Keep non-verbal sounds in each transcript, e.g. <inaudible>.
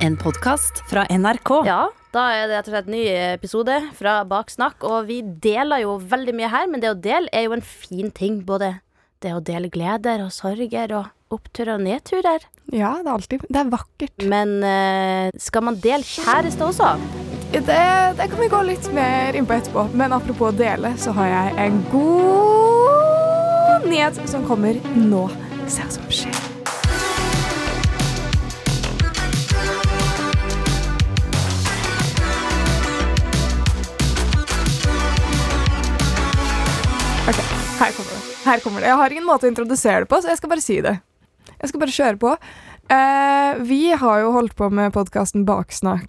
En podkast fra NRK. Ja, da er det rett og slett ny episode fra Baksnakk. Og vi deler jo veldig mye her, men det å dele er jo en fin ting. Både det å dele gleder og sorger og oppturer og nedturer. Ja, det er alltid Det er vakkert. Men eh, skal man dele kjæreste også? Det, det kan vi gå litt mer inn på etterpå. Men apropos å dele, så har jeg en god nyhet som kommer nå. Se hva som skjer. Her kommer det. Her kommer det. Jeg har ingen måte å introdusere det på, så jeg skal bare si det. Jeg skal bare kjøre på. Uh, vi har jo holdt på med podkasten Baksnakk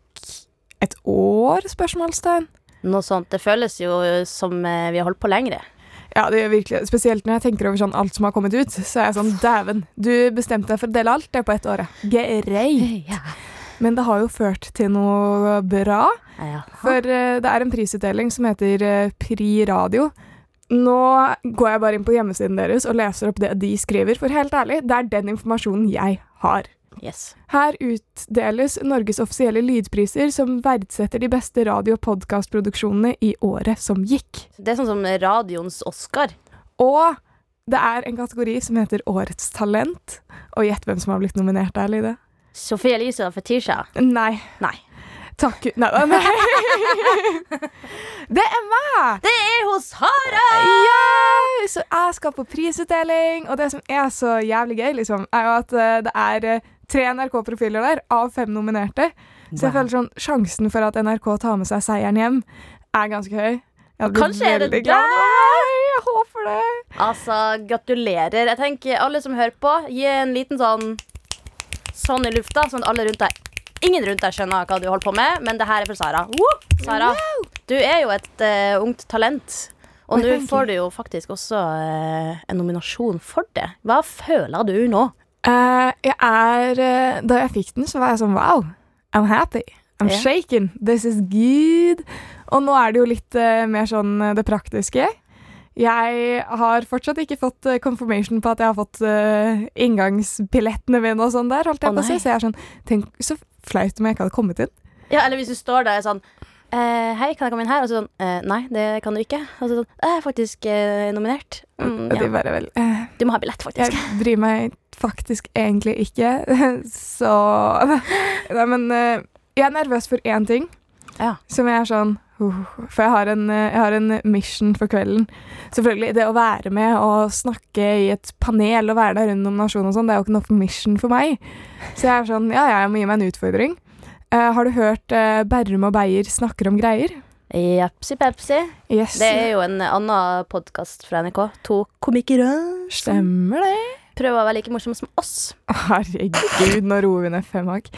et år? spørsmålstegn. Noe sånt. Det føles jo som eh, vi har holdt på lengre. Ja, det gjør virkelig. Spesielt når jeg tenker over sånn alt som har kommet ut. Så er jeg sånn, dæven, du bestemte deg for å dele alt det på ett år, <laughs> ja. Greit. Men det har jo ført til noe bra. Ja. For eh, det er en prisutdeling som heter Pri Radio. Nå går jeg bare inn på hjemmesiden deres og leser opp det de skriver, for helt ærlig, det er den informasjonen jeg har. Yes. Her utdeles Norges offisielle lydpriser som verdsetter de beste radio- og podkastproduksjonene i året som gikk. Det er sånn som radioens Oscar. Og det er en kategori som heter Årets talent. Og gjett hvem som har blitt nominert der, Lide? Sofie Elise og Fetisha. Nei. Nei. Takk Nei, nei. <laughs> Det er meg! Det er hos Sara! Ja! Så jeg skal på prisutdeling, og det som er så jævlig gøy, liksom, er jo at eh, det er eh, tre NRK-profiler der av fem nominerte. Så jeg føler sånn sjansen for at NRK tar med seg seieren hjem, er ganske høy. Kanskje er det glad. der! Jeg håper det. Altså, gratulerer. Jeg tenker alle som hører på, gi en liten sånn sånn i lufta, sånn at alle rundt deg Ingen rundt deg skjønner hva du holder på med, men det her er for Sara. Woo! Sara, du er jo et uh, ungt talent. Og nå får du jo faktisk også uh, en nominasjon for det. Hva føler du nå? Uh, jeg er Da jeg fikk den, så var jeg sånn wow. I'm happy. I'm yeah. shaken. This is good. Og nå er det jo litt mer sånn det praktiske. Jeg har fortsatt ikke fått confirmation på at jeg har fått uh, inngangsbillettene mine og sånn der. Holdt jeg oh, på å si. Så jeg er sånn Tenk så flaut om jeg ikke hadde kommet inn. Ja, eller hvis du står der sånn eh, Hei, kan jeg komme inn her? Og så sånn eh, Nei, det kan du ikke. Og så sånn Jeg er faktisk eh, nominert. Mm, ja. bare vel eh, Du må ha billett, faktisk. Jeg bryr meg faktisk egentlig ikke, <laughs> så <laughs> Nei, men eh, jeg er nervøs for én ting, Ja. som jeg er sånn For jeg har, en, eh, jeg har en mission for kvelden. Selvfølgelig, det å være med og snakke i et panel og være der rundt nominasjon og sånn, det er jo ikke noe mission for meg. Så jeg er sånn Ja, ja, jeg må gi meg en utfordring. Uh, har du hørt uh, Berrum og Beyer snakker om greier? Japsi pepsi. Yes. Det er jo en annen podkast fra NRK. To komikere. Stemmer det. Prøver å være like morsom som oss. Herregud, nå roer vi ned fem hakk.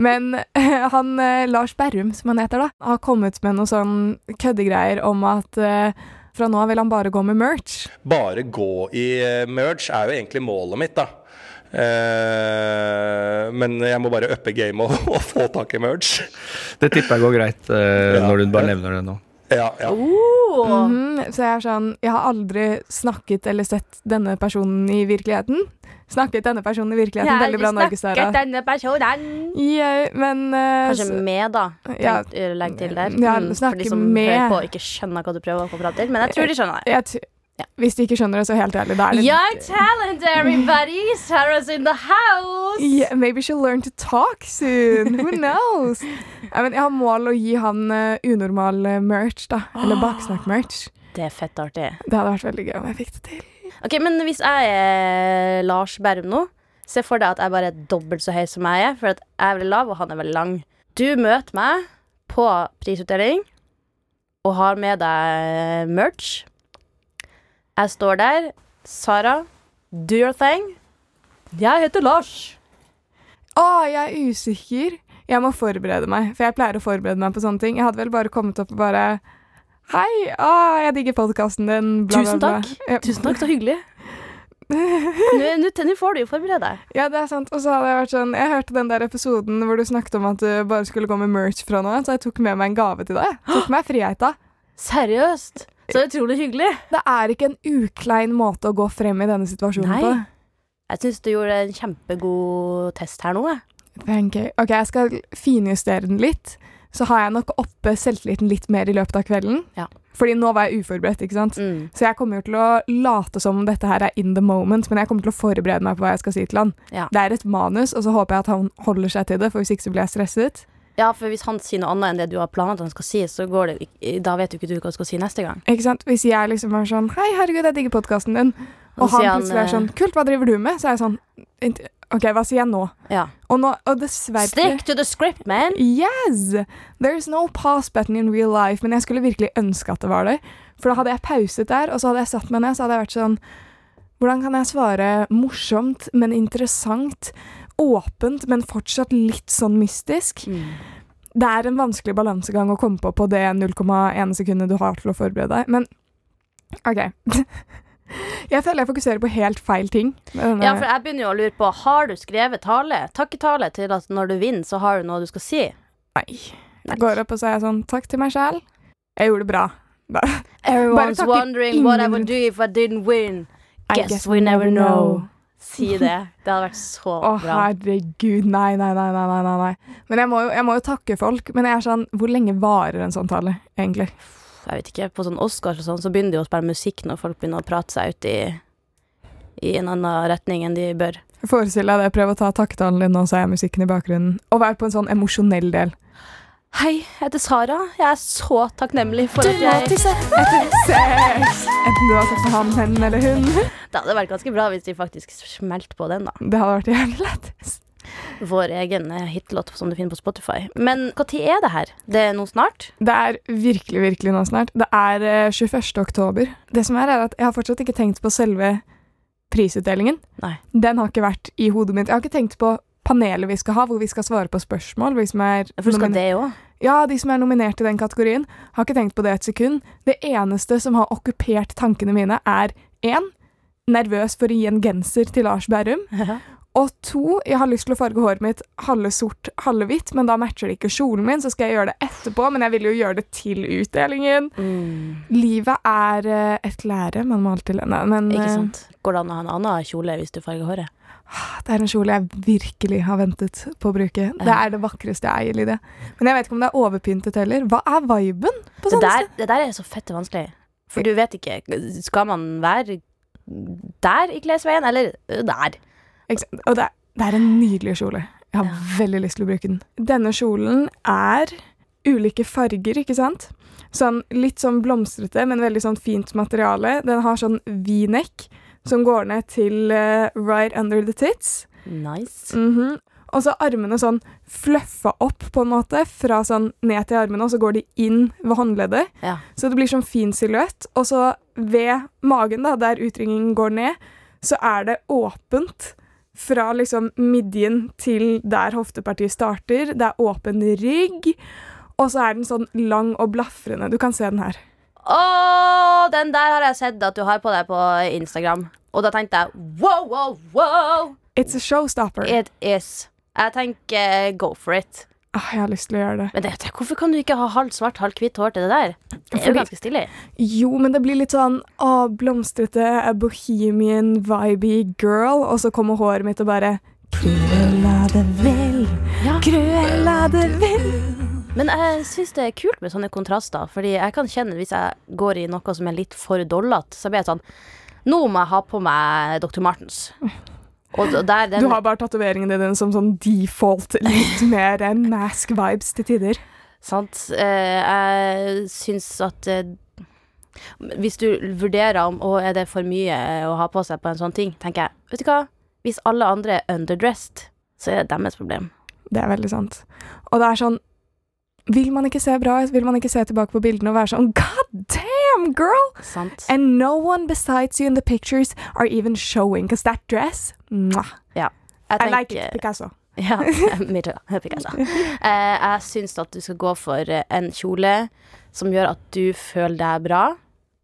Men eh, han eh, Lars Berrum, som han heter, da, har kommet med noen sånn køddegreier om at eh, fra nå av vil han bare gå med merch. bare gå i merch er jo egentlig målet mitt, da. Uh, men jeg må bare uppe gamet og, <laughs> og få tak i merch. Det tipper jeg går greit uh, Ja. når du bare nevner det nå. Ja, ja. Oh. Mhm, så jeg er sånn Jeg har aldri snakket eller sett denne personen i virkeligheten. Snakket denne personen i virkeligheten. Veldig bra, Norge-Sara. denne personen. Yeah, men uh, Kanskje med, da. Ja. Legg til der. Ja, Mm, for de som med. hører på og ikke skjønner hva du prøver å få fram til. Men jeg tror de skjønner det. jeg Ja. Hvis de ikke skjønner det, så helt ærlig, det er litt Young talent, everybody! Sarah's in the house! Yeah, maybe she'll learn to talk soon. Who knows? I mean, jeg har mål å gi han eh, unormal eh, merch, da. Eller baksnakk-merch. Det er fett artig. Det hadde vært veldig gøy om jeg fikk det til. Ok, Men hvis jeg er Lars Berrum nå, se for deg at jeg bare er dobbelt så høy som jeg er. For at jeg er veldig lav, og han er veldig lang. Du møter meg på prisutdeling og har med deg merch. Jeg står der. Sara, do your thing. Jeg heter Lars. Å, jeg er usikker. Jeg må forberede meg, for jeg pleier å forberede meg på sånne ting. Jeg hadde vel bare kommet opp og bare Hei, å, jeg digger podkasten din. Bla, Tusen bla, bla. takk. Ja. Tusen takk, så hyggelig. <laughs> Nå får du jo forberede deg. Ja, det er sant. Og så hadde jeg vært sånn Jeg hørte den der episoden hvor du snakket om at du bare skulle gå med merch fra nå av, så jeg tok med meg en gave til deg. Tok meg friheta. Seriøst. Så utrolig hyggelig. Det er ikke en uklein måte å gå frem i denne situasjonen Nei. på. Jeg syns du gjorde en kjempegod test her nå. jeg. Thank you. Ok, jeg skal finjustere den litt. Så har jeg nok oppe selvtilliten litt mer i løpet av kvelden. Ja. Fordi nå var jeg uforberedt, ikke sant. Mm. Så jeg kommer jo til å late som om dette her er in the moment, men jeg kommer til å forberede meg på hva jeg skal si til han. Ja. Det er et manus, og så håper jeg at han holder seg til det, for hvis ikke så blir jeg stresset. Ja, for hvis han sier noe annet enn det du har planlagt han skal si, så går det Da vet jo ikke du hva du skal si neste gang. Ikke sant? Hvis jeg liksom er sånn Hei, herregud, jeg digger podkasten din. Og han han, plutselig er eh, sånn Kult, hva driver du med? Så er jeg sånn OK, hva sier jeg nå? Ja. Og, nå, og dessverre Stick to the script, man! Yes! There's no pause button in real life. Men jeg skulle virkelig ønske at det var det. For da hadde jeg pauset der, og så hadde jeg satt meg ned, så hadde jeg vært sånn Hvordan kan jeg svare morsomt, men interessant? Åpent, men fortsatt litt sånn mystisk? Mm. Det er en vanskelig balansegang å komme på på det 0,1 sekundet du har til å forberede deg. Men OK. <laughs> Jeg føler jeg fokuserer på helt feil ting. Ja, for jeg begynner jo å lure på Har du skrevet tale? Takketale til at når du vinner, så har du noe du skal si? Nei. Jeg går opp og sier sånn Takk til meg sjæl. Jeg gjorde det bra. <laughs> Bare, Everyone's bare wondering what I would do if I didn't win. I Guess we never know. Si det. Det hadde vært så bra. Å, herregud. Nei, nei, nei, nei, nei, nei. Men jeg må, jo, jeg må jo takke folk. Men jeg er sånn Hvor lenge varer en sånn tale, egentlig? Jeg vet ikke, På sånn Oscars og sånn, så begynner de å spille musikk når folk begynner å prate seg ut i, i en annen retning enn de bør. Forestill deg det. Prøv å ta takketalen din, og så er musikken i bakgrunnen. Og vær på en sånn emosjonell del. Hei, jeg heter Sara. Jeg er så takknemlig for at jeg Etter sex! Enten du har sex med han, hen eller hun. Det hadde vært ganske bra hvis de faktisk smelte på den, da. Det hadde vært jævlig lett. Vår egen eh, hitlåt som du finner på Spotify. Men når er det her? Det er nå snart? Det er virkelig, virkelig nå snart. Det er eh, 21. oktober. Det som er, er at jeg har fortsatt ikke tenkt på selve prisutdelingen. Nei. Den har ikke vært i hodet mitt. Jeg har ikke tenkt på panelet vi skal ha, hvor vi skal svare på spørsmål. Vi som er For du skal det òg? Ja, de som er nominert i den kategorien. Har ikke tenkt på det et sekund. Det eneste som har okkupert tankene mine, er én nervøs for å gi en genser til Lars Berrum. <laughs> Og to, jeg har lyst til å farge håret mitt halve sort, halve hvitt, men da matcher det ikke kjolen min, så skal jeg gjøre det etterpå, men jeg vil jo gjøre det til utdelingen. Mm, Livet er eh, et lære, man må alltid Nei, men ikke eh, sant? Går det an å ha en annen kjole hvis du farger håret? Det er en kjole jeg virkelig har ventet på å bruke. Det er det vakreste jeg eier, Lydia. Men jeg vet ikke om det er overpyntet heller. Hva er viben på Det sånne der, det der er så fette vanskelig. For du vet ikke Skal man være der i klesveien, eller der? Og det er, det er en nydelig kjole. Jeg har Ja. veldig lyst til å bruke den. Denne kjolen er ulike farger, ikke sant? Sånn litt sånn blomstrete, men veldig sånn fint materiale. Den har sånn v-neck som går ned til uh, right under the tits. Nice. Mhm. Og så armene sånn fluffa opp, på en måte, fra sånn ned til armene, og så går de inn ved håndleddet. Ja. Så det blir sånn fin silhuett. Og så ved magen, da, der utringningen går ned, så er det åpent fra liksom midjen til der hoftepartiet starter. Det er åpen rygg, og så er den sånn lang og blafrende. Du kan se den her. Å, den der har jeg sett at du har på deg på Instagram. Og da tenkte jeg wow, wow, wow! It's a showstopper. It is. Jeg tenker go for it. Ah, jeg har lyst til å gjøre det. Men det, hvorfor kan du ikke ha halvt svart, halvt hvitt hår til det der? Det er jo ganske stilig. Jo, men det blir litt sånn å, blomstrete, bohemian, vibey girl, og så kommer håret mitt og bare Cruella de Vil, Ja. Cruella de Vil. Men jeg syns det er kult med sånne kontraster, Fordi jeg kan kjenne hvis jeg går i noe som er litt for dollete, så blir jeg sånn Nå må jeg ha på meg Dr. Martens. Og der den Du har bare tatoveringene dine som sånn default, litt <laughs> mer enn mask vibes til tider. Sant? Eh, jeg syns at eh, Hvis du vurderer om å, er det for mye eh, å ha på seg på en sånn ting, tenker jeg Vet du hva? Hvis alle andre er underdressed, så er det deres problem. Det er veldig sant. Og det er sånn Vil man ikke se bra ut? Vil man ikke se tilbake på bildene og være sånn God damn, girl! Sant? And no one besides you in the pictures are even showing, because that dress mwah, Ja. I like it, Picasso. <laughs> Ja, too. <laughs> Picasso. Eh, jeg syns at du skal gå for en kjole som gjør at du føler deg bra.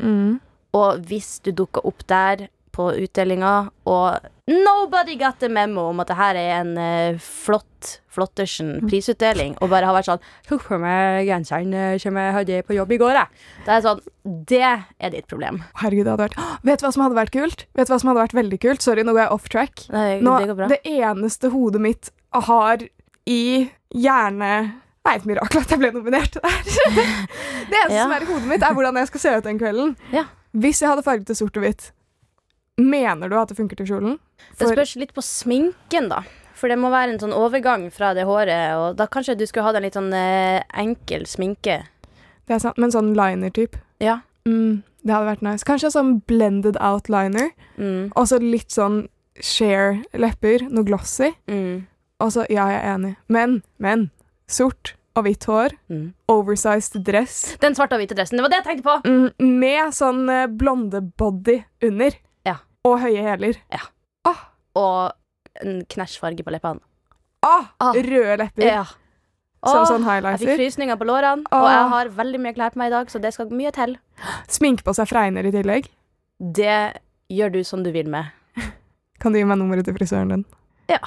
Mm. Og hvis du dukker opp der på utdelinga, og nobody got the memo om at det her er en uh, flott Flottersen prisutdeling, og bare har vært sånn Tok på meg genseren eh, som jeg hadde på jobb i går, jeg. Det er sånn Det er ditt problem. Herregud, det hadde vært oh, Vet du hva som hadde vært kult? Vet du hva som hadde vært veldig kult? Sorry, nå går jeg off track. Det, Nå, det går bra. det eneste hodet mitt har i gjerne Det er et mirakel at jeg ble nominert der. det. <laughs> Det eneste Ja. som er i hodet mitt, er hvordan jeg skal se ut den kvelden. Ja. Hvis jeg hadde farget det sort og hvitt, mener du at det funker til kjolen? Det spørs litt på sminken, da. For det må være en sånn overgang fra det håret, og da kanskje du skulle hatt en litt sånn eh, enkel sminke. Det er sant, Men sånn liner-type. Ja. Mm, det hadde vært nice. Kanskje sånn blended out liner, Mm. og så litt sånn share lepper, noe glossy. Mm. Og så, ja, jeg er enig. Men, men. Sort og hvitt hår, Mm. oversized dress, Den svarte og hvite dressen. Det var det jeg tenkte på! mm, med sånn eh, blonde body under. Ja. Og høye hæler. Og en knæsjfarge på leppene. Ah, Ah. Røde lepper. Ja. Som sånn Jeg fikk frysninger på lårene, og jeg har veldig mye klær på meg i dag, så det skal mye til. Sminke på seg fregner i tillegg. Det gjør du som du vil med. <laughs> Kan du gi meg nummeret til frisøren din? Ja.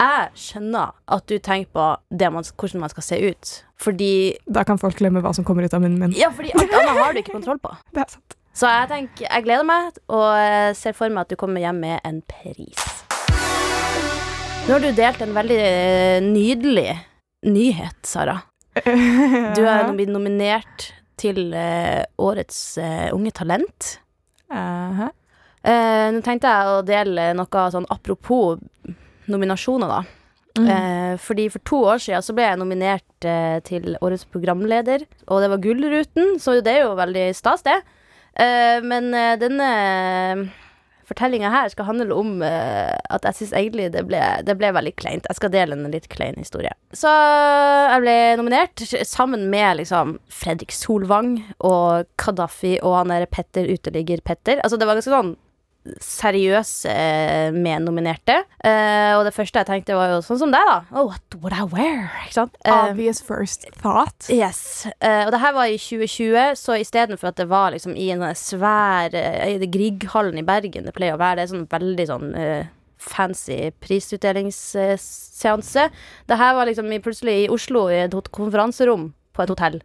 Jeg skjønner at du tenker på det man, hvordan man skal se ut, fordi Da kan folk glemme hva som kommer ut av munnen min. Ja, fordi alt annet har du ikke kontroll på. <laughs> Det er sant. Så jeg tenker, jeg gleder meg og ser for meg at du kommer hjem med en pris. Nå har du delt en veldig eh, nydelig nyhet, Sara. Du er <laughs> blitt nominert til eh, årets eh, Unge Talent. Uh -huh. nå tenkte jeg å dele noe sånn apropos nominasjoner, da. Mm. Fordi for to år siden så ble jeg nominert til årets programleder, og det var Gullruten, så det er jo veldig stas, det. Eh, men eh, denne fortellinga her skal handle om eh, at jeg syns egentlig det ble, det ble veldig kleint. Jeg skal dele en litt klein historie. Så jeg ble nominert sammen med liksom Fredrik Solvang og Kadafi og han derre Petter uteligger Petter. Altså det var ganske sånn seriøse eh, mednominerte. Eh, og det første jeg tenkte, var jo sånn som deg, da. Oh, what would I wear? Eh, Obvious first thought. Yes. Eh, og det her var i 2020, så istedenfor at det var liksom i en svær uh, I Grieghallen i Bergen det pleier å være, det er sånn veldig sånn fancy prisutdelingsseanse. det her var liksom i, plutselig i Oslo, i et konferanserom på et hotell.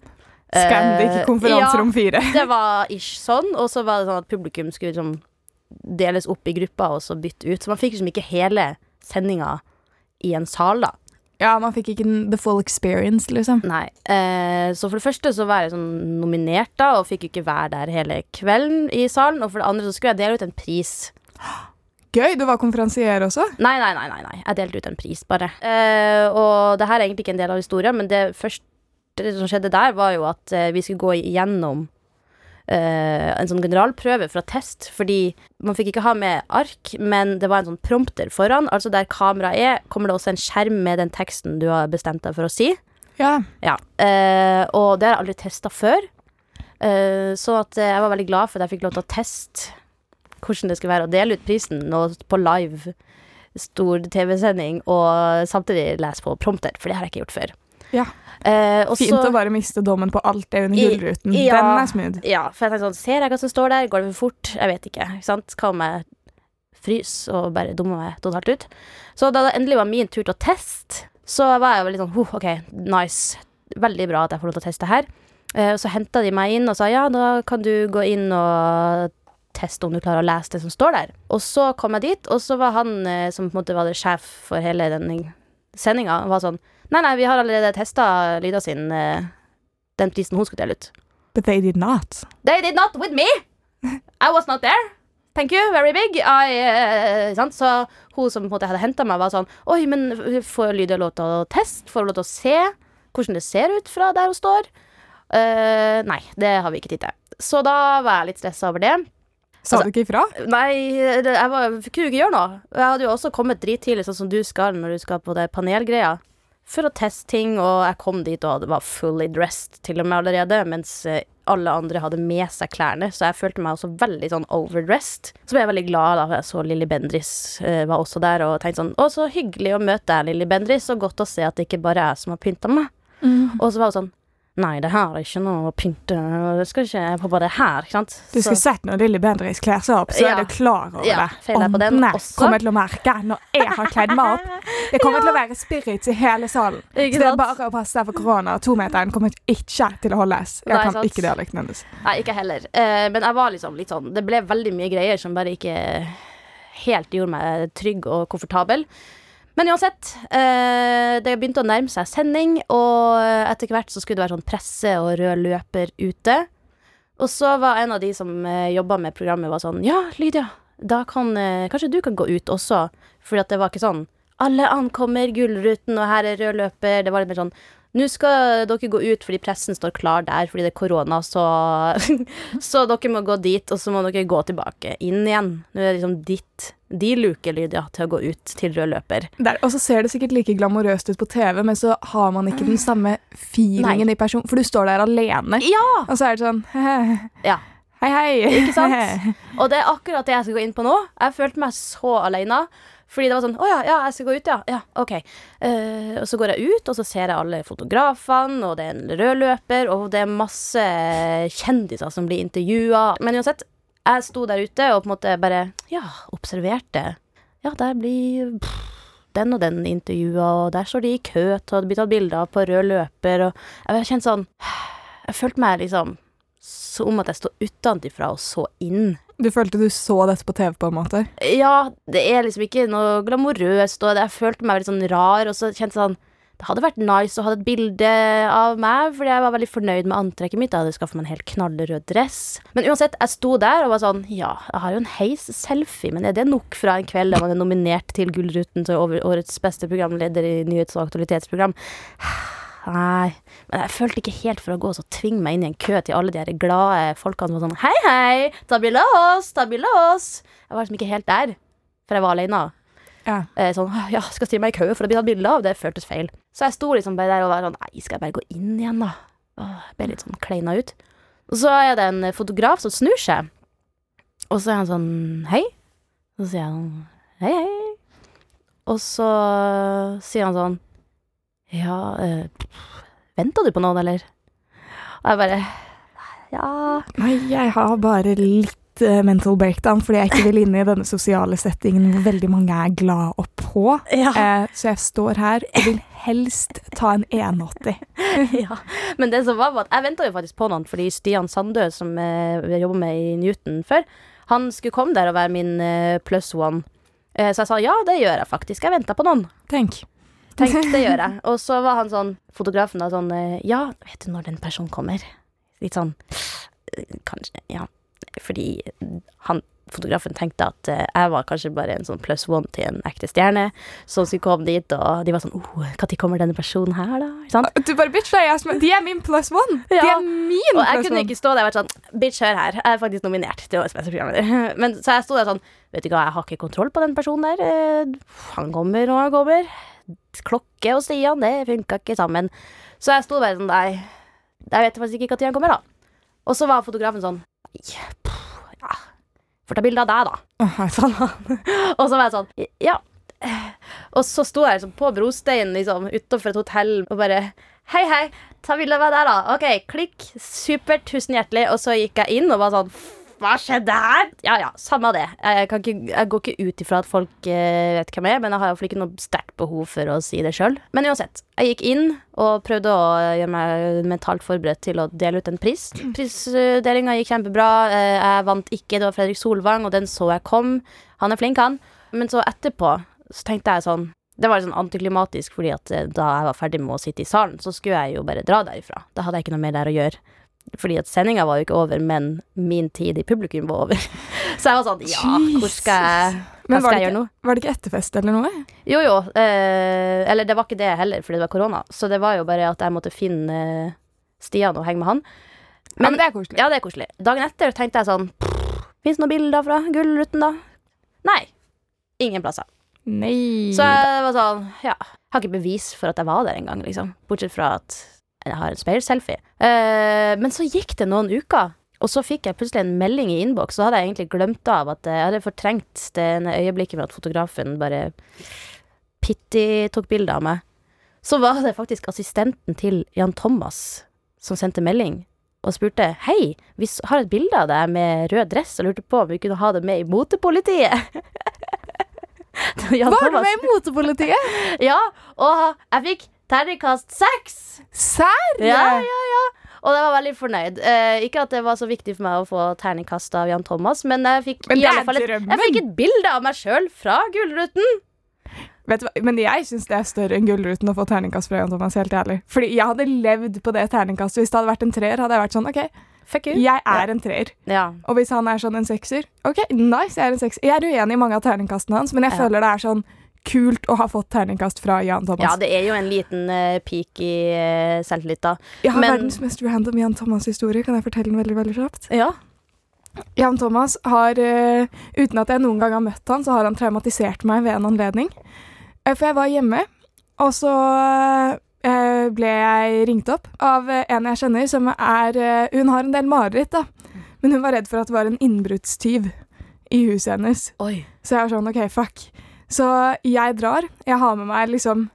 Scandic konferanserom 4. ja, det var ish sånn, og så var det sånn at publikum skulle liksom deles opp i grupper og så bytte ut. Så man fikk liksom ikke hele sendinga i en sal, da. Ja, man fikk ikke the full experience, liksom. Nei. Eh, så for det første så var jeg sånn nominert da, og fikk ikke være der hele kvelden i salen. Og for det andre så skulle jeg dele ut en pris. Gøy, du var konferansier også. Nei, nei, nei, nei, nei. jeg delte ut en pris, bare. Eh, og det her er egentlig ikke en del av historien, men det første som skjedde der, var jo at eh, vi skulle gå igjennom en sånn generalprøve fra test, fordi man fikk ikke ha med ark, men det var en sånn prompter foran, altså der kameraet er, kommer det også en skjerm med den teksten du har bestemt deg for å si. Ja. Ja, eh, og det har jeg aldri testa før. Eh, så at eh, jeg var veldig glad for at jeg fikk lov til å teste hvordan det skulle være å dele ut prisen nå på live stor TV-sending, og samtidig lese på prompter, for det har jeg ikke gjort før. Ja. Eh, og Fint å bare miste dommen på alt det under Gullruten. ja. Den er smooth. Ja, for jeg tenkte sånn, ser jeg hva som står der? Går det for fort? Jeg vet ikke. ikke sant? Hva om jeg fryser og bare dummer meg totalt ut? Så da det endelig var min tur til å teste, så var jeg jo litt sånn oh, OK, nice. Veldig bra at jeg får lov til å teste her. Eh, så henta de meg inn og sa ja, da kan du gå inn og teste om du klarer å lese det som står der. Og så kom jeg dit, og så var han eh, som på en måte var det sjef for hele den sendinga, var sånn Nei, nei, vi har allerede testa Lyda sin eh, den prisen hun skulle dele ut. But they did not. They did not with me. <laughs> I was not there. Thank you, very big. I, uh? Så hun som på en måte hadde henta meg, var sånn Oi, men får Lydia lov til å teste? Får hun lov til å se hvordan det ser ut fra der hun står? Uh, nei, det har vi ikke tid til. Så da var jeg litt stressa over det. Sa Altså- du ikke ifra? Nei, jeg var, kunne jo ikke gjøre noe. Jeg hadde jo også kommet drittidlig, sånn som du skal når du skal på det panelgreia. For å teste ting, og jeg kom dit og var fully dressed til og med allerede, mens eh, alle andre hadde med seg klærne, så jeg følte meg også veldig sånn overdressed. Så ble jeg veldig glad da jeg så Lilly Bendris uh, var også der, og tenkte sånn Å, så hyggelig å møte deg, Lilly Bendris, og godt å se at det ikke bare er jeg som har pynta meg. Og så var hun sånn Nei, det her er ikke noe å pynte, det skal ikke på bare det her, ikke sant. Du skulle sett når Lilly Bendriss kler seg opp, så Ja. er du klar over Ja, det. også. kommer til å merke når jeg har kledd meg opp. Det kommer <laughs> til å være spirits i hele salen. Ikke Så det er bare å passe seg for korona. Tometeren kommer ikke til å holdes. Jeg Nei, kan sant. ikke dialekten hennes. Nei, ikke heller. Uh, men jeg var liksom litt sånn Det ble veldig mye greier som bare ikke helt gjorde meg trygg og komfortabel. Men uansett, eh, det begynte å nærme seg sending, og etter hvert så skulle det være sånn presse og rød løper ute. Og så var en av de som eh, jobba med programmet, var sånn Ja, Lydia, da kan eh, Kanskje du kan gå ut også? Fordi at det var ikke sånn Alle ankommer Gullruten, og her er rød løper. Det var litt mer sånn nå skal dere gå ut fordi pressen står klar der fordi det er korona, så, <laughs> så dere må gå dit, og så må dere gå tilbake inn igjen. Nå er det liksom ditt de luker, Lydia, til å gå ut til rød løper. Der, og så ser det sikkert like glamorøst ut på TV, men så har man ikke den samme feelingen Nei. i person. For du står der alene, Ja! og så er det sånn <laughs> Ja. Hei, hei. Ikke sant? <laughs> Og det er akkurat det jeg skal gå inn på nå. Jeg følte meg så alene. Fordi det var sånn Å ja, ja, jeg skal gå ut, ja. Ja, OK. Eh, og så går jeg ut, og så ser jeg alle fotografene, og det er en rød løper, og det er masse kjendiser som blir intervjua. Men uansett, jeg sto der ute og på en måte bare ja, observerte. Ja, der blir pff, den og den intervjua, og der står de i kø til å bli tatt bilder av på rød løper, og jeg kjente sånn <sighs> Jeg følte meg liksom som at jeg sto utenfra og så inn. Du følte du så dette på TV, på en måte? Ja, det er liksom ikke noe glamorøst, og jeg følte meg veldig sånn rar, og så kjente sånn Det hadde vært nice å ha et bilde av meg, fordi jeg var veldig fornøyd med antrekket mitt. Jeg hadde skaffa meg en helt knallrød dress. Men uansett, jeg sto der og var sånn Ja, jeg har jo en heis-selfie, men er det nok fra en kveld der man er nominert til Gullruten til årets beste programleder i nyhets- og aktualitetsprogram? Nei. Men jeg følte ikke helt for å gå og tvinge meg inn i en kø til alle de her glade folkene som var sånn Hei, hei, ta bilde av oss, ta bilde av oss. Jeg var liksom ikke helt der, for jeg var alene. Ja. Eh, sånn, ja, skal stille meg i kø for å bli tatt bilde av. Det føltes feil. Så jeg sto liksom bare der og var sånn Nei, skal jeg bare gå inn igjen, da? Åh, jeg ble litt sånn kleina ut. Og så er det en fotograf som snur seg, og så er han sånn Hei. Så sier han hei, hei. Og så sier han sånn Ja, øh, venter du på noen, eller? Og jeg bare Ja. Nei, jeg har bare litt uh, mental breakdown fordi jeg ikke vil inn i denne sosiale settingen hvor veldig mange er glad og på. ja. Eh, så jeg står her og vil helst ta en 180. <laughs> ja. Men det som var, var at jeg venta jo faktisk på noen, fordi Stian Sandø, som eh, jeg jobba med i Newton før, han skulle komme der og være min eh, plus one. Eh, så jeg sa ja, det gjør jeg faktisk. Jeg venta på noen. Tenk. Tenk, det gjør jeg. Og så var han sånn, fotografen da sånn eh, Ja, vet du når den personen kommer? Litt sånn eh, Kanskje Ja. Fordi han fotografen tenkte at eh, jeg var kanskje bare en sånn plus one til en ekte stjerne som skulle komme dit, og de var sånn oh, Når kommer denne personen her, da? Sant? Du bare bitch, deg, er de er min plus one! De Ja. er min Og jeg kunne ikke stå der og vært sånn Bitch, hør her. Jeg er faktisk nominert til årets beste programleder. <laughs> Men så jeg sto der sånn Vet du hva, jeg har ikke kontroll på den personen der. Han kommer og han kommer. Klokke og Stian, det funka ikke sammen. Så jeg sto bare sånn Nei, jeg vet faktisk ikke når han kommer, da. Og så var fotografen sånn Nei, ja. Får ta bilde av deg, da. Sånn. <laughs> og så var jeg sånn Ja. Og så sto jeg liksom på brosteinen liksom, utenfor et hotell og bare Hei, hei, ta bilde av meg der, da. OK, klikk. Supert, tusen hjertelig. Og så gikk jeg inn og var sånn Hva skjedde her? Ja ja, samme det. Jeg, kan ikke, jeg går ikke ut ifra at folk eh, vet hvem jeg er, men jeg har iallfall ikke noe sterkt behov for å si det sjøl. Men uansett. Jeg gikk inn og prøvde å gjøre meg mentalt forberedt til å dele ut en pris. Prisdelinga gikk kjempebra. Eh, Jeg vant ikke. Det var Fredrik Solvang, og den så jeg kom. Han er flink, han. Men så etterpå så tenkte jeg sånn Det var sånn antiklimatisk, fordi at eh, da jeg var ferdig med å sitte i salen, så skulle jeg jo bare dra derifra. Da hadde jeg ikke noe mer der å gjøre. Fordi at sendinga var jo ikke over, men min tid i publikum var over. <laughs> Så jeg var sånn Ja, hvor skal jeg Hva skal jeg gjøre nå? var det ikke etterfest eller noe? Jo, jo. Eh, eller det var ikke det heller, fordi det var korona. Så det var jo bare at jeg måtte finne eh, Stian og henge med han. ja, men det er koselig. Ja, det er koselig. Dagen etter tenkte jeg sånn Fins det noen bilder fra Gullruten, da? Nei. Ingen plasser. Nei. Så jeg var sånn Ja. Jeg har ikke bevis for at jeg var der engang, liksom. Bortsett fra at jeg har en speilselfie. Uh, men så gikk det noen uker. Og så fikk jeg plutselig en melding i innboks, så hadde jeg egentlig glemt av at eh, jeg hadde fortrengt det øyeblikket med at fotografen bare pitti tok bilde av meg. Så var det faktisk assistenten til Jan Thomas som sendte melding og spurte Hei, vi har et bilde av deg med rød dress og lurte på om vi kunne ha det med i motepolitiet. <laughs> Var du med i motepolitiet? <laughs> Ja, og jeg fikk terningkast seks. Serr? Ja, ja, ja. Og jeg var veldig fornøyd. Eh, ikke at det var så viktig for meg å få terningkast av Jan Thomas, men jeg fikk, Men i alle fall et, jeg fikk et bilde av meg sjøl fra Gullruten. Vet du hva? Men jeg syns det er større enn Gullruten å få terningkast fra Jan Thomas, helt ærlig. Fordi jeg hadde levd på det terningkastet. Hvis det hadde vært en treer, hadde jeg vært sånn OK, Fuck you. jeg er en treer. Ja. Og hvis han er sånn en sekser, OK, nice, jeg er en sekser. Jeg er uenig i mange av terningkastene hans, men jeg Ja. føler det er sånn kult å ha fått terningkast fra Jan Thomas. ja, det er jo en liten uh, peak i uh, selvtillit, da. jeg har men- verdens mest random Jan Thomas-historie. Kan jeg fortelle den veldig, veldig kjapt? Ja. Jan Thomas har, uh, uten at jeg noen gang har møtt han, så har han traumatisert meg ved en anledning. Uh, for jeg var hjemme, og så ble jeg ringt opp av en jeg kjenner som er Hun har en del mareritt, da. Men hun var redd for at det var en innbruddstyv i huset hennes. Oi. Så jeg var sånn, OK, fuck. Så jeg drar. Jeg har med meg liksom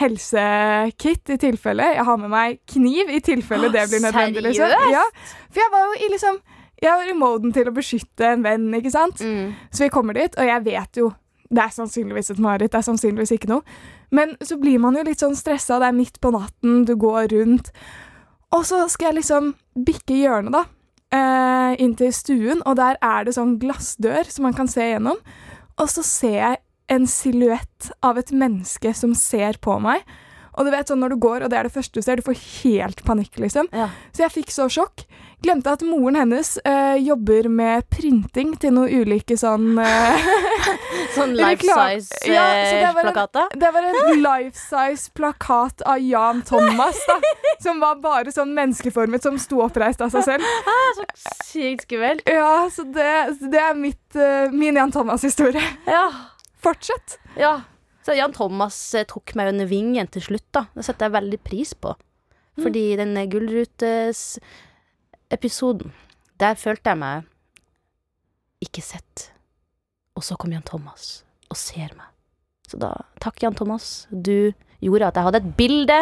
helsekit i tilfelle. Jeg har med meg kniv i tilfelle det blir nødvendig. Liksom. Ja, for jeg var jo i liksom Jeg var i moden til å beskytte en venn, ikke sant? Mm. Så vi kommer dit, og jeg vet jo det er sannsynligvis et mareritt, det er sannsynligvis ikke noe. Men så blir man jo litt sånn stressa, det er midt på natten, du går rundt. Og så skal jeg liksom bikke hjørnet, da, eh, inn til stuen, og der er det sånn glassdør som man kan se gjennom. Og så ser jeg en silhuett av et menneske som ser på meg. Og du vet sånn når du går, og det er det første du ser, du får helt panikk, liksom. Ja. Så jeg fikk så sjokk. Glemte at moren hennes øh, jobber med printing til noen ulike sånn øh, <laughs> Sånn <laughs> life Reklam- Ja, så det var en- en <laughs> life size plakat av Jan Thomas, da. Som var bare sånn menneskeformet, som sto oppreist av seg selv. Så sykt skummelt. Ja, så det, det er mitt, øh, min Jan Thomas-historie. Ja. Fortsett. ja. Så Jan Thomas eh, tok meg under vingen til slutt, da. Det setter jeg veldig pris på. Fordi den eh, Gullrutes-episoden, der følte jeg meg ikke sett. Og så kom Jan Thomas og ser meg. Så da, takk Jan Thomas. Du gjorde at jeg hadde et bilde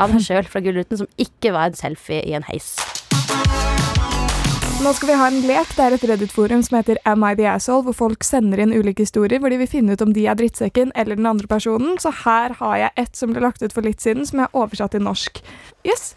av meg <laughs> sjøl fra Gullruten som ikke var en selfie i en heis. Nå skal vi ha en lek. Det er et Reddit-forum som heter Am I the Asshole, hvor folk sender inn ulike historier hvor de vil finne ut om de er drittsekken eller den andre personen. Så her har jeg ett som ble lagt ut for litt siden, som jeg har oversatt til norsk. Yes.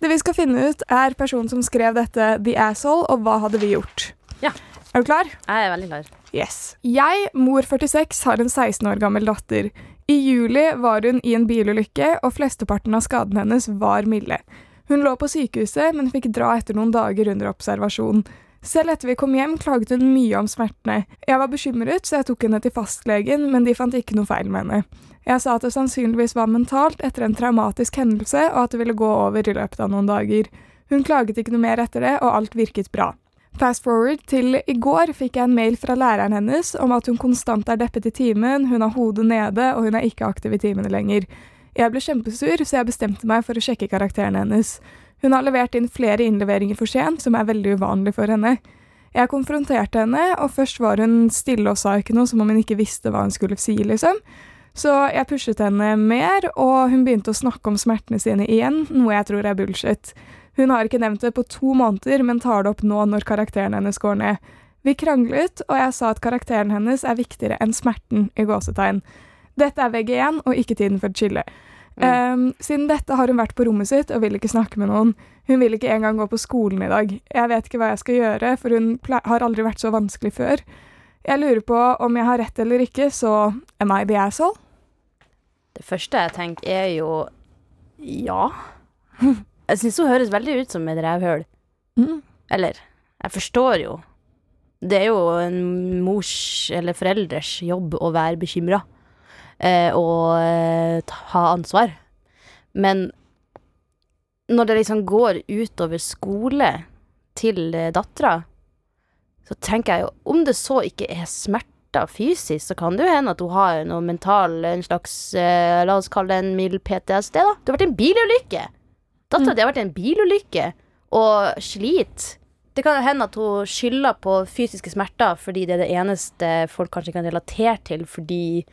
Det vi skal finne ut, er personen som skrev dette, The Asshole, og hva hadde vi gjort? Ja. Er du klar? Jeg er veldig klar. Yes. Jeg, mor 46, har en 16 år gammel datter. I juli var hun i en bilulykke, og flesteparten av skadene hennes var milde. Hun lå på sykehuset, men fikk dra etter noen dager under observasjon. Selv etter vi kom hjem, klaget hun mye om smertene. Jeg var bekymret, så jeg tok henne til fastlegen, men de fant ikke noe feil med henne. Jeg sa at det sannsynligvis var mentalt etter en traumatisk hendelse, og at det ville gå over i løpet av noen dager. Hun klaget ikke noe mer etter det, og alt virket bra. Fast forward til i går fikk jeg en mail fra læreren hennes om at hun konstant er deppet i timen, hun har hodet nede, og hun er ikke aktiv i timene lenger. Jeg ble kjempesur, så jeg bestemte meg for å sjekke karakteren hennes. Hun har levert inn flere innleveringer for sent, som er veldig uvanlig for henne. Jeg konfronterte henne, og først var hun stille og sa ikke noe, som om hun ikke visste hva hun skulle si, liksom. Så jeg pushet henne mer, og hun begynte å snakke om smertene sine igjen, noe jeg tror er bullshit. Hun har ikke nevnt det på to måneder, men tar det opp nå når karakteren hennes går ned. Vi kranglet, og jeg sa at karakteren hennes er viktigere enn smerten, i gåsetegn. Dette er VG1 og ikke tiden for et skille. Um, siden dette har hun vært på rommet sitt og vil ikke snakke med noen. Hun vil ikke engang gå på skolen i dag. Jeg vet ikke hva jeg skal gjøre, for hun har aldri vært så vanskelig før. Jeg lurer på om jeg har rett eller ikke, så am I the asshole? Det første jeg tenker, er jo ja. <laughs> Jeg syns hun høres veldig ut som et rævhøl. Mm. Eller, jeg forstår jo. Det er jo en mors eller foreldres jobb å være bekymra og eh, ta- ha ansvar. Men når det liksom går utover skole til eh, dattera, så tenker jeg jo Om det så ikke er smerter fysisk, så kan det jo hende at hun har noe mental, en slags eh, La oss kalle det en mild PTSD, da. Det har vært en bilulykke. Dattera Mm. di har vært i en bilulykke og sliter. Det kan jo hende at hun skylder på fysiske smerter fordi det er det eneste folk kanskje kan relatere til, fordi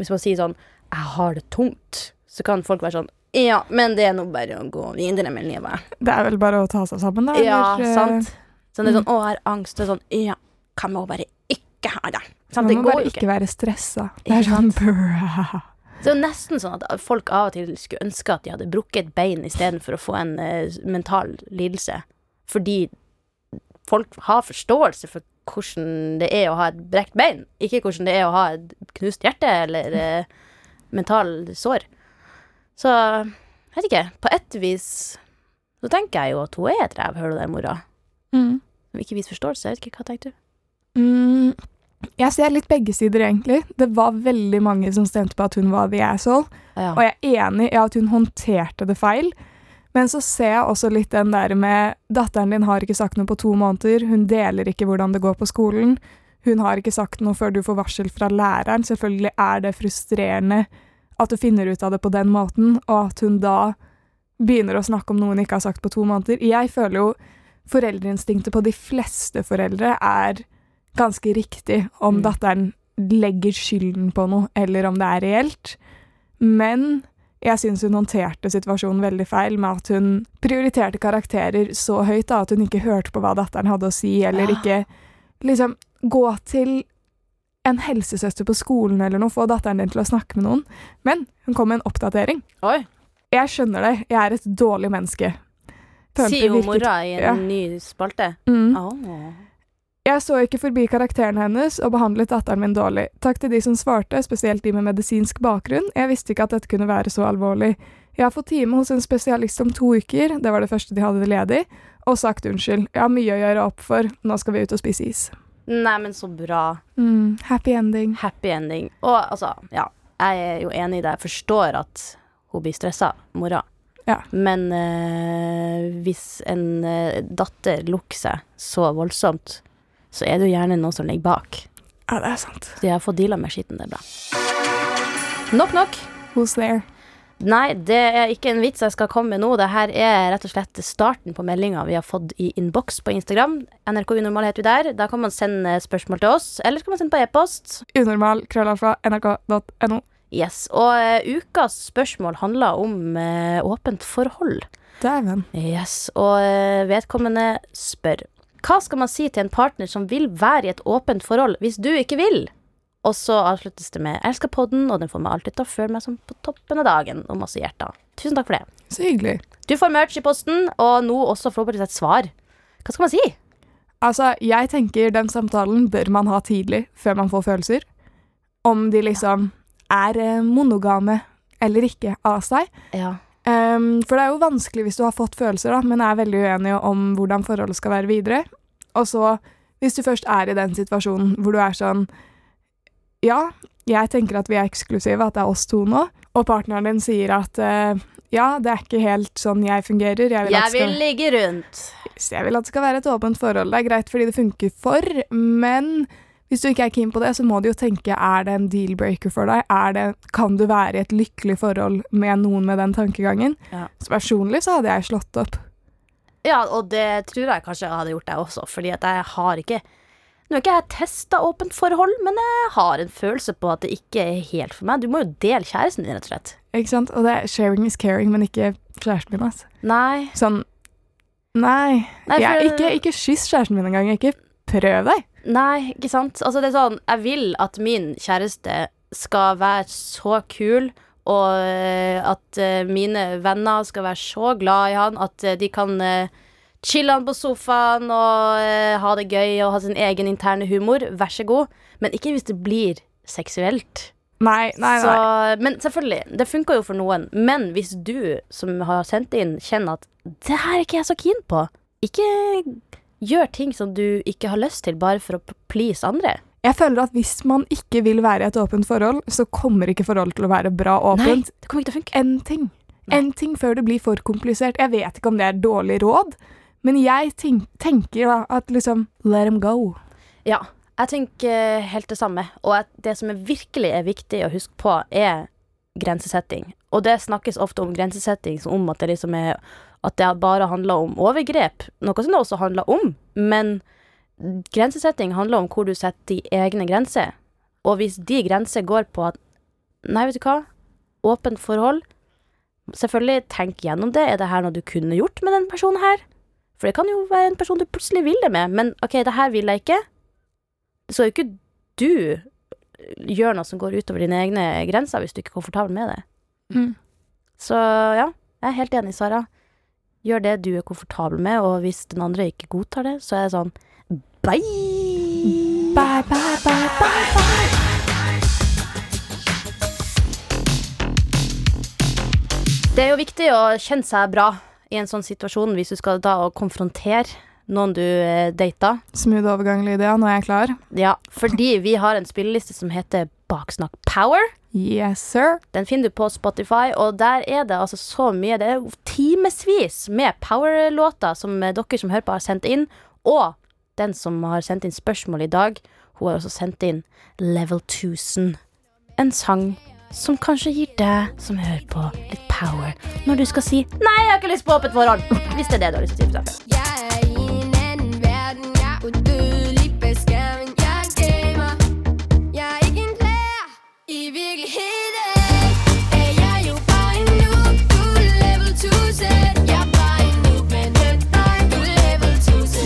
hvis man sier sånn 'Jeg har det tungt', så kan folk være sånn 'Ja, men det er nå bare å gå videre med livet'. Det er vel bare å ta seg sammen, da? Ja, eller, eh, sant. Sånn det er sånn 'Å, jeg har angst', det er sånn 'Ja, kan man bare ikke ha det'. Sånn, Man Det må går bare ikke ikke. være stressa. Det er sånn brrrr. Så det er nesten sånn at folk av og til skulle ønske at de hadde brukket et bein istedenfor å få en uh, mental lidelse. Fordi folk har forståelse for hvordan det er å ha et brekt bein, ikke hvordan det er å ha et knust hjerte eller eh, mental sår. Så jeg vet ikke. På ett vis så tenker jeg jo at hun er et rævhøl, den mora. Mm. Ikke vis forståelse. Jeg vet ikke hva tenker du? Mm, jeg ser litt begge sider, egentlig. Det var veldig mange som stemte på at hun var the asshole. Ja. Og jeg er enig i at hun håndterte det feil. Men så ser jeg også litt den der med Datteren din har ikke sagt noe på to måneder. Hun deler ikke hvordan det går på skolen. Hun har ikke sagt noe før du får varsel fra læreren. Selvfølgelig er det frustrerende at du finner ut av det på den måten, og at hun da begynner å snakke om noe hun ikke har sagt på to måneder. Jeg føler jo foreldreinstinktet på de fleste foreldre er ganske riktig om Mm. datteren legger skylden på noe, eller om det er reelt. Men jeg syns hun håndterte situasjonen veldig feil med at hun prioriterte karakterer så høyt da, at hun ikke hørte på hva datteren hadde å si, eller Ja. ikke liksom gå til en helsesøster på skolen eller noe, få datteren din til å snakke med noen. Men hun kom med en oppdatering. Oi. Jeg skjønner det, jeg er et dårlig menneske. Sier jo mora i en ja. ny spalte. Mm. Åh. Jeg så ikke forbi karakteren hennes og behandlet datteren min dårlig. Takk til de som svarte, spesielt de med medisinsk bakgrunn. Jeg visste ikke at dette kunne være så alvorlig. Jeg har fått time hos en spesialist om to uker, det var det første de hadde ledig, og sagt unnskyld. Jeg har mye å gjøre opp for, nå skal vi ut og spise is. Nei, men så bra. Mm, happy ending. Happy ending. Og altså, ja. Jeg er jo enig i det. Jeg forstår at hun blir stressa, mora. Ja. Men eh, hvis en eh, datter lukker seg så voldsomt, så er det jo gjerne noe som ligger bak. Ja, det er sant. Så jeg har fått deala med skitten, det er bra. Nok, nok. Who's there? Nei, det er ikke en vits jeg skal komme med nå. Det her er rett og slett starten på meldinga vi har fått i innboks på Instagram. NRK Unormal heter vi der. Da kan man sende spørsmål til oss, eller så kan man sende på e-post. Unormal, krøllalfa, nrk.no. Yes, Og uh, ukas spørsmål handler om uh, åpent forhold. Dæven. Yes, Og uh, vedkommende spør Hva skal man si til en partner som vil være i et åpent forhold, hvis du ikke vil? Og så avsluttes det med 'elsker podden', og den får meg alltid til å føle meg som på toppen av dagen, og masse hjerter. Tusen takk for det. Så hyggelig. Du får merch i posten, og nå også forhåpentligvis et svar. Hva skal man si? Altså, jeg tenker den samtalen bør man ha tidlig, før man får følelser. Om de liksom er eh, monogame eller ikke av seg. Ja. Ehm, for det er jo vanskelig hvis du har fått følelser, da, men er veldig uenig om hvordan forholdet skal være videre. Og så, hvis du først er i den situasjonen hvor du er sånn Ja, jeg tenker at vi er eksklusive, at det er oss to nå, og partneren din sier at uh, ja, det er ikke helt sånn jeg fungerer. Jeg vil, Jeg skal- vil ligge rundt. jeg vil at det skal være et åpent forhold. Det er greit fordi det funker for, men hvis du ikke er keen på det, så må du jo tenke er det en deal-breaker for deg? Det, kan du være i et lykkelig forhold med noen med den tankegangen? Ja. Så personlig så hadde jeg slått opp. Ja, og det tror jeg kanskje jeg hadde gjort, jeg også, fordi at jeg har ikke Nå har ikke jeg testa åpent forhold, men jeg har en følelse på at det ikke er helt for meg. Du må jo dele kjæresten din, rett og slett. Ikke sant? Og det er sharing is caring, men ikke kjæresten min, altså. Nei. Sånn Nei. Nei, for- jeg, ikke, ikke kyss kjæresten min engang. Ikke prøv deg. Nei, ikke sant? Altså, det er sånn Jeg vil at min kjæreste skal være så kul, og eh, at eh, mine venner skal være så glad i han at eh, de kan chille han på sofaen og ha det gøy og ha sin egen interne humor. Vær så god. Men ikke hvis det blir seksuelt. Nei, nei, Så, nei. men selvfølgelig, det funker jo for noen. Men hvis du som har sendt inn, kjenner at det her er ikke jeg så keen på, ikke gjør ting som du ikke har lyst til bare for å please andre. Jeg føler at hvis man ikke vil være i et åpent forhold, så kommer ikke forholdet til å være bra åpent. Nei, det kommer ikke til å funke. en ting. Nei. En ting før det blir for komplisert. Jeg vet ikke om det er dårlig råd, men jeg tenk, tenker da at liksom let them go. Ja, jeg tenker helt det samme. Og at det som er virkelig er viktig å huske på, er grensesetting. Og det snakkes ofte om grensesetting som om at det liksom er At det bare handler om overgrep, noe som det også handler om. Men grensesetting handler om hvor du setter de egne grenser. Og hvis de grenser går på at Nei, vet du hva? Åpent forhold. Selvfølgelig, tenk gjennom det. Er det her noe du kunne gjort med den personen her? For det kan jo være en person du plutselig vil det med, men OK, det her vil jeg ikke. Så jo ikke du gjør noe som går utover dine egne grenser hvis du ikke er komfortabel med det. Mm. Så ja, jeg er helt enig, Sara. Gjør det du er komfortabel med, og hvis den andre ikke godtar det, så er jeg sånn bye! Bye, bye, bye, bye, bye. Det er jo viktig å kjenne seg bra i en sånn situasjon, hvis du skal da og konfrontere noen du eh, data. Smooth overgang, Lydia. Nå er jeg klar. Ja, fordi vi har en spilleliste som heter Baksnakk Power. Yes, sir. Den finner du på Spotify, og der er det altså så mye Det er timevis med power-låter som eh, dere som hører på, har sendt inn. Og den som har sendt inn spørsmål i dag, hun har også sendt inn Level 1000. En sang som kanskje gir deg som hører på, litt power når du skal si 'nei, jeg har ikke lyst på åpent forhold'. Hvis det er det du har lyst til å si.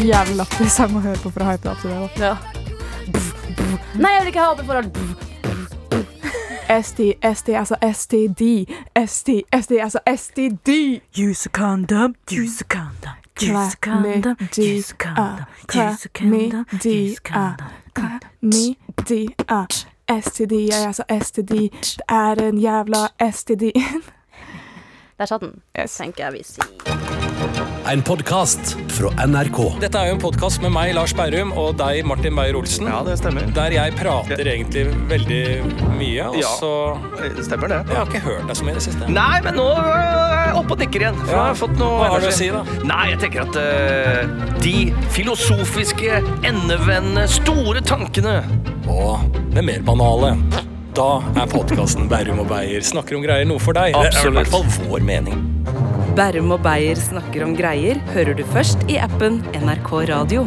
Jævlig lættis sang å høre på for å hype deg opp til det. da. Ja. Nei, jeg vil ikke ha åpent forhold. ST, ST, altså STD. ST, ST, altså STD. Use a condom, use a condom, use a condom, use a condom, use a condom, use a condom. Klamydia. STD altså STD. Det er en jævla STD. Der satt den, tenker jeg vi sier. En podkast fra NRK. Dette er jo en podkast med meg, Lars Berrum, og deg, Martin Beyer-Olsen. Ja, det stemmer. Der jeg prater egentlig veldig mye, og Ja. så Det Stemmer det. Jeg har ikke hørt deg så mye i det siste. Nei, men nå er jeg oppe og nikker igjen. For Ja. jeg har fått noe Hva har du å si, da? Nei, jeg tenker at uh, de filosofiske, endevendende, store tankene Og det mer banale. Da er podkasten Bærum og Beyer snakker om greier noe for deg. Det er i hvert fall vår mening. Bærum og Beyer snakker om greier hører du først i appen NRK Radio.